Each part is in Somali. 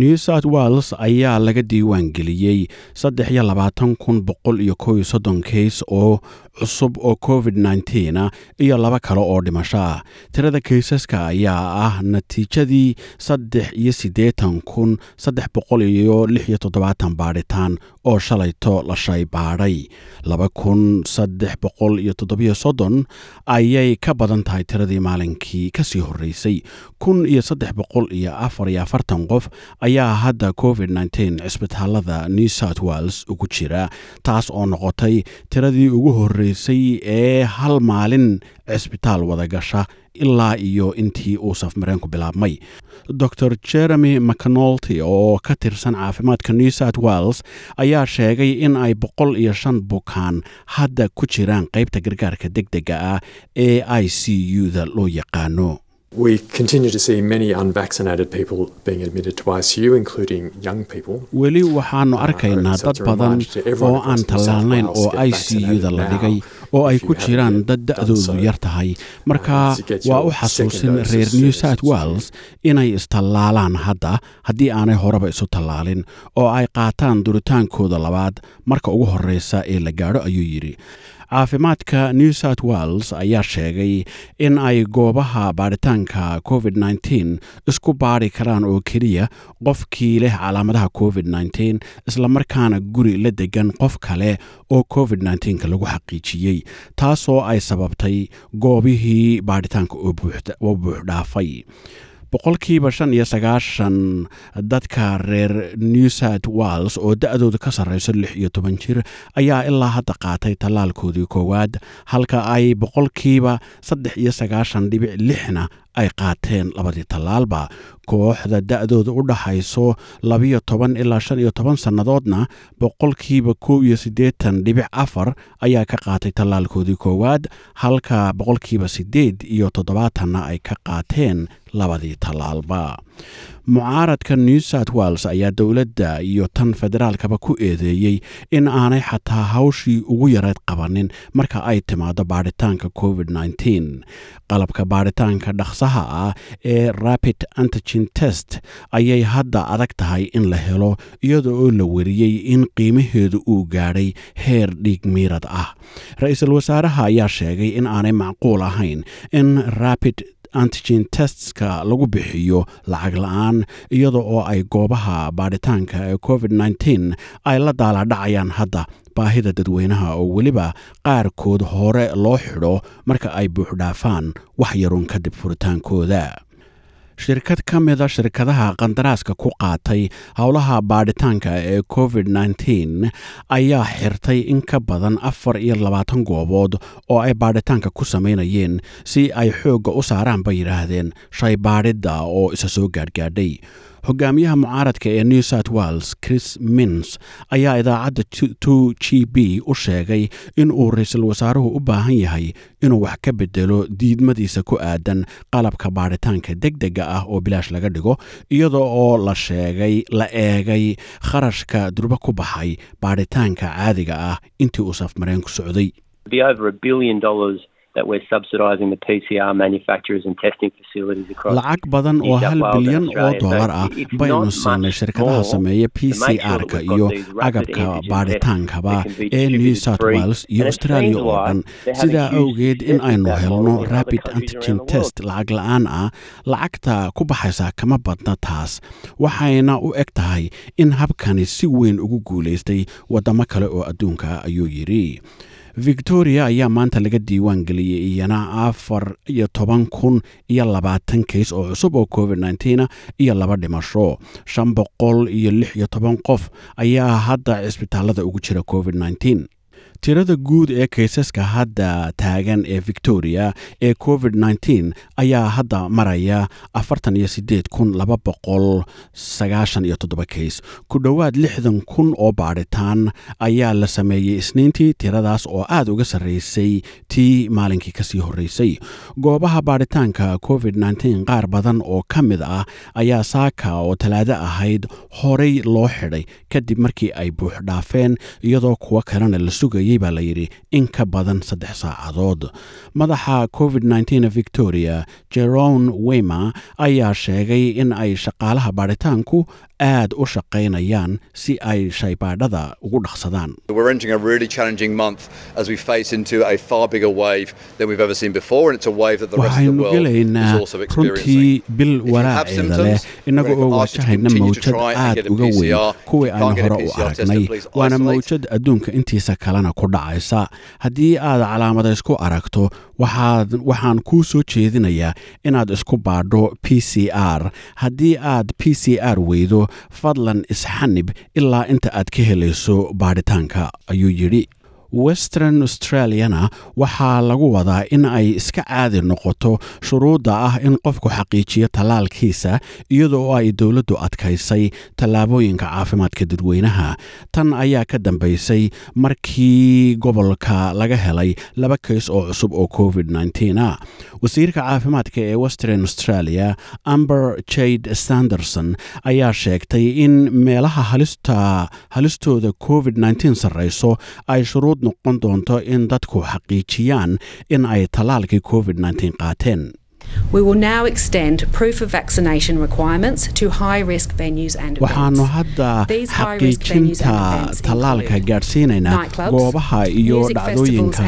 new south wales ayaa laga diiwaan geliyey saddex iyo labaatan kun boqol iyo kow iyo soddon keys oo cusub oo covid nneteen ah iyo laba kale oo dhimasho ah. Tirada kaysaska ayaa ah natiijadii saddex iyo siddeetan kun saddex boqol iyo lix iyo toddobaatan baadhitaan oo shalayto la shay baadhay laba kun saddex boqol iyo toddobiyo soddon ayay ka badan tahay tiradii maalinkii ka sii horreysay. Kun iyo saddex boqol iyo afar iyo afartan qof ayaa hadda covid cisbitaalada new south wales ugu jira taas oo noqotay tiradii ugu horreysay ee hal maalin cisbitaal wada gasha ilaa iyo intii uu safmareenku bilaabmay. Dor jeremy mcnolty oo ka tirsan caafimaadka new south wales ayaa sheegay in ay boqol iyo shan bukaan hadda ku jiraan qaybta gargaarka deg dega ah ee i c u da loo yaqaano We continue to see many unvaccinated people being admitted to ICU, including young people. weli waxaanu arkaynaa dad badan oo aan tallaalnayn oo i c u da la dhigay oo ay ku jiraan dad da-doodu yar tahay. Marka waa u xasuusin reer new south wales inay istallaalaan hadda haddii aanay horeba isu tallaalin oo ay qaataan duritaankooda labaad. Marka ugu horreysa ee la gaadho ayuu yidhi caafimaadka new south wales ayaa sheegay in ay goobaha baadhitaanka covid isku baadhi karaan oo keliya qofkii leh calaamadaha covid islamarkaana guri la degan qof kale oo covid nteenka lagu xaqiijiyey taasoo ay sababtay goobihii baadhitaanka oo buuxdhaafay boqolkiiba shan iyo sagaashan dadka reer new south wales oo da-dooda ka sarreyso lix iyo toban jir ayaa ilaa hadda qaatay tallaalkoodii koowaad halka ay boqolkiiba saddex iyo sagaashan dhibic lixna ay qaateen labadii tallaalba. Kooxda da-dooda u dhaxayso labiyo toban ilaa shan iyo toban sannadoodna boqolkiiba kow iyo siddeetan dhibic afar ayaa ka qaatay tallaalkoodii koowaad halka boqolkiiba siddeed iyo toddobaatanna ay ka qaateen labadii tallaalba. Mucaaradka new south wales ayaa dowladda iyo tan federaalkaba ku eedeeyey in aanay xataa hawshii ugu yareyd qabanin marka ay timaado baadhitaanka covid qalabka baadhitaanka dhaqsaha ah ee rapid antigen test ayay hadda adag tahay in la helo iyada oo la wariyey in qiimaheedu uu gaadhay heer dhiig miirad ah. Ra'iisul wasaaraha ayaa sheegay in aanay macquul ahayn in rapid antigen testska lagu bixiyo lacag la'aan iyada oo ay goobaha baadhitaanka ee covid ay la daaladhacayaan hadda. Baahida dadweynaha oo weliba qaarkood hore loo xidho marka ay buuxdhaafaan wax yarun kadib furitaankooda shirkad ka mida shirkadaha qandaraaska ku qaatay howlaha baadhitaanka ee covid ayaa xirtay in ka badan afar iyo labaatan goobood oo ay baadhitaanka ku samaynayeen si ay xoogga u saaraan bay yidhaahdeen. Shay baadhidda oo isa soo gaadhgaadhay hogaamiyaha mucaaradka ee new south wales chris mins ayaa idaacadda two g b u sheegay in uu ra'iisul wasaaruhu u baahan yahay inuu wax ka bedelo diidmadiisa ku aadan qalabka baadhitaanka deg dega ah oo bilaash laga dhigo iyada oo la sheegay la eegay kharashka durbo ku baxay baadhitaanka caadiga ah intii uu safmareenku socday lacag badan oo hal bilyan oo dollar ah baynu siinay shirkadaha sameeya p c r-ka iyo agabka baadhitaankaba ee new south wales iyo australia oo dhan sidaa awgeed in aynu helno rapid antigen test lacag la'aan ah lacagta ku baxaysa kama badna taas. Waxayna u eg tahay in habkani si weyn ugu guulaystay waddamo kale oo adduunka ayuu yidhi victoria ayaa maanta laga diiwaan geliyey iyana afar iyo toban kun iyo labaatan kays oo cusub oo covid nneteen iyo laba dhimasho. Shan boqol iyo lix iyo toban qof ayaa hadda cisbitaalada ugu jira covid nneteen tirada guud ee kaysaska hadda taagan ee victoria ee covid nteen ayaa hadda maraya afartan iyo sideed kun laba boqol sagaashan iyo toddoba kays ku dhowaad lixdan kun oo baadhitaan ayaa la sameeyey isniintii tiradaas oo aad uga sarreysay tii maalinkii ka sii horreysay. Goobaha baadhitaanka covid nteen qaar badan oo ka mid ah ayaa saaka oo talaado ahayd horey loo xidhay kadib markii ay buux dhaafeen iyadoo kuwo kalena la sugayay baa layidhi in ka badan saddex saacadood. Madaxa covid nteen victoria jeron weymer ayaa sheegay in ay shaqaalaha baadhitaanku aad u shaqaynayaan si ay shaybaadhada ugu dhaqsadaan. We're entering a really challenging month as we face into a far bigger wave than we've ever seen before, and it's a wave that the rest of the waxaynu world gelaynaa is also experiencing. runtii bil walaaceeda leh innaga we're oo wajahayna mawjad aad uga weyn. Kuwii aynu hore u aragnay waana mawjad adduunka intiisa kalena ku dhacaysa. Haddii aad calaamada isku aragto waxaad waxaan kuu soo jeedinayaa inaad isku baadho p c r. Haddii aad p c r weydo fadlan isxanib ilaa inta aad ka helayso baadhitaanka ayuu yidhi western australiana waxaa lagu wadaa in ay iska caadi noqoto shuruudda ah in qofku xaqiijiyo tallaalkiisa iyadoo ay dowladdu adkaysay tallaabooyinka caafimaadka dadweynaha. Tan ayaa ka dambaysay markii gobolka laga helay laba kays oo cusub oo covid a wasiirka caafimaadka ee western australia amber jade sanderson ayaa sheegtay in meelaha halistooda covid sarreyso ay shuruud noqon doonto in dadku xaqiijiyaan in ay tallaalkii covid qaateen We will now extend proof of vaccination requirements to high risk venues and waxaannu events. hadda These high-risk venues and xaqiijinta events tallaalka include gaadhsiinaynaa nightclubs, goobaha iyo music dhacdooyinka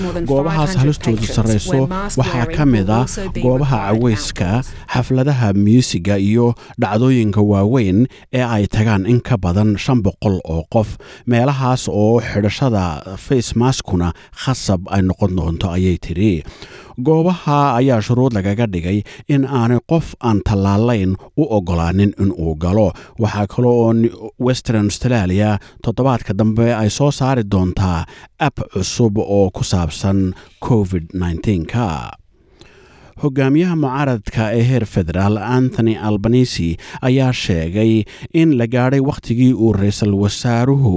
more than goobahaas 500 halistoodu patrons sarreyso where mask waxaa ka mid ah goobaha caweyska xafladaha muusiga iyo dhacdooyinka waaweyn ee ay tagaan in ka badan shan boqol oo qof. Meelahaas oo xidhashada face maskuna khasab ay noqon doonto ayay tiri goobaha ayaa shuruud lagaga dhigay in aanay qof aan tallaalayn u ogolaanin in uu galo. Waxaa kale oo western australia toddobaadka dambe ay soo saari doontaa app cusub oo ku saabsan covid 19ka hogaamiyaha mucaaradka ee heer federaal anthony albanisi ayaa sheegay in la gaadhay wakhtigii uu ra'iisul wasaaruhu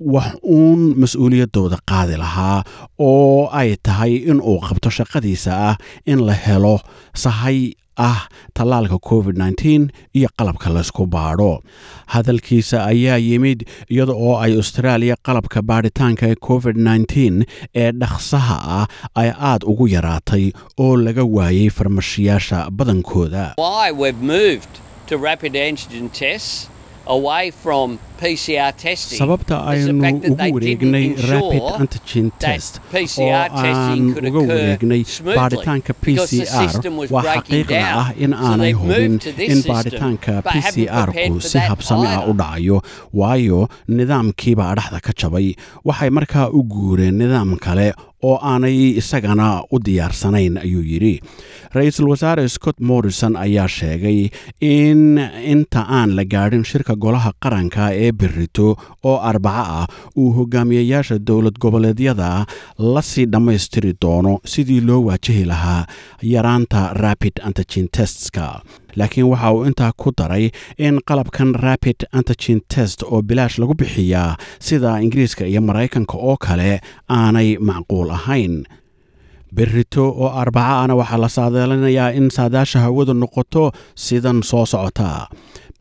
wax uun mas'uuliyaddooda qaadi lahaa oo ay tahay in uu qabto shaqadiisa ah in la helo sahay ah tallaalka covid iyo qalabka laysku baadho. Hadalkiisa ayaa yimid iyada oo ay australia qalabka baadhitaanka ee covid ee dhaqsaha ah ay aad ugu yaraatay oo laga waayay farmashiyaasha badankooda PCR sababta aynu ugu wareegnay rapid antigen test. Oo PCR aan uga wareegnay baadhitaanka p because the c r system was waa xaqiiqda ah in aanay hubin in baadhitaanka haven't c r prepared ku for si habsami ah u dhacayo waayo nidaamkiiba adhaxda ka jabay waxay markaa u guureen nidaam kale oo aanay isagana u diyaarsanayn ayuu yidhi ra'iisul wasaare scott morrison ayaa sheegay in inta aan la gaadhin shirka golaha qaranka ee berito oo arbaco ah uu hogaamiyayaasha dowlad goboleedyada la sii dhammaystiri doono sidii loo waajahi lahaa yaraanta rapid antigen testska. Laakiin waxa uu intaa ku daray in qalabkan rapid antigen test oo bilaash lagu bixiyaa sida ingiriiska iyo maraykanka oo kale aanay macquul ahayn. Berito oo arbaca ana waxaa la saadaalinayaa in saadaasha hawadu noqoto sidan soo socota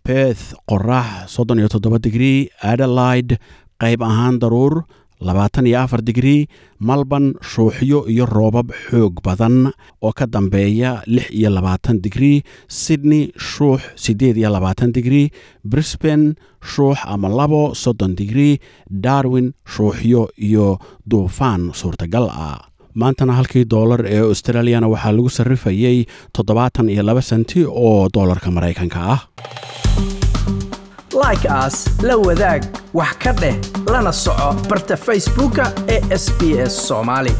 beth qorax soddon iyo toddoba digrii adelaide qayb ahaan daruur labaatan iyo afar digrii malban shuuxyo iyo roobab xoog badan. Oo ka dambeeya lix iyo labaatan digrii sydney shuux siddeed iyo labaatan digrii brisbane shuux ama labo soddon digrii darwin shuuxyo iyo duufaan suurtagal ah maantana halkii doolar ee australiyana waxaa lagu sarrifayey toddobaatan iyo laba senti oo doolarka maraykanka ah. Like aas la wadaag wax ka dheh lana soco barta facebooka ee sbs somali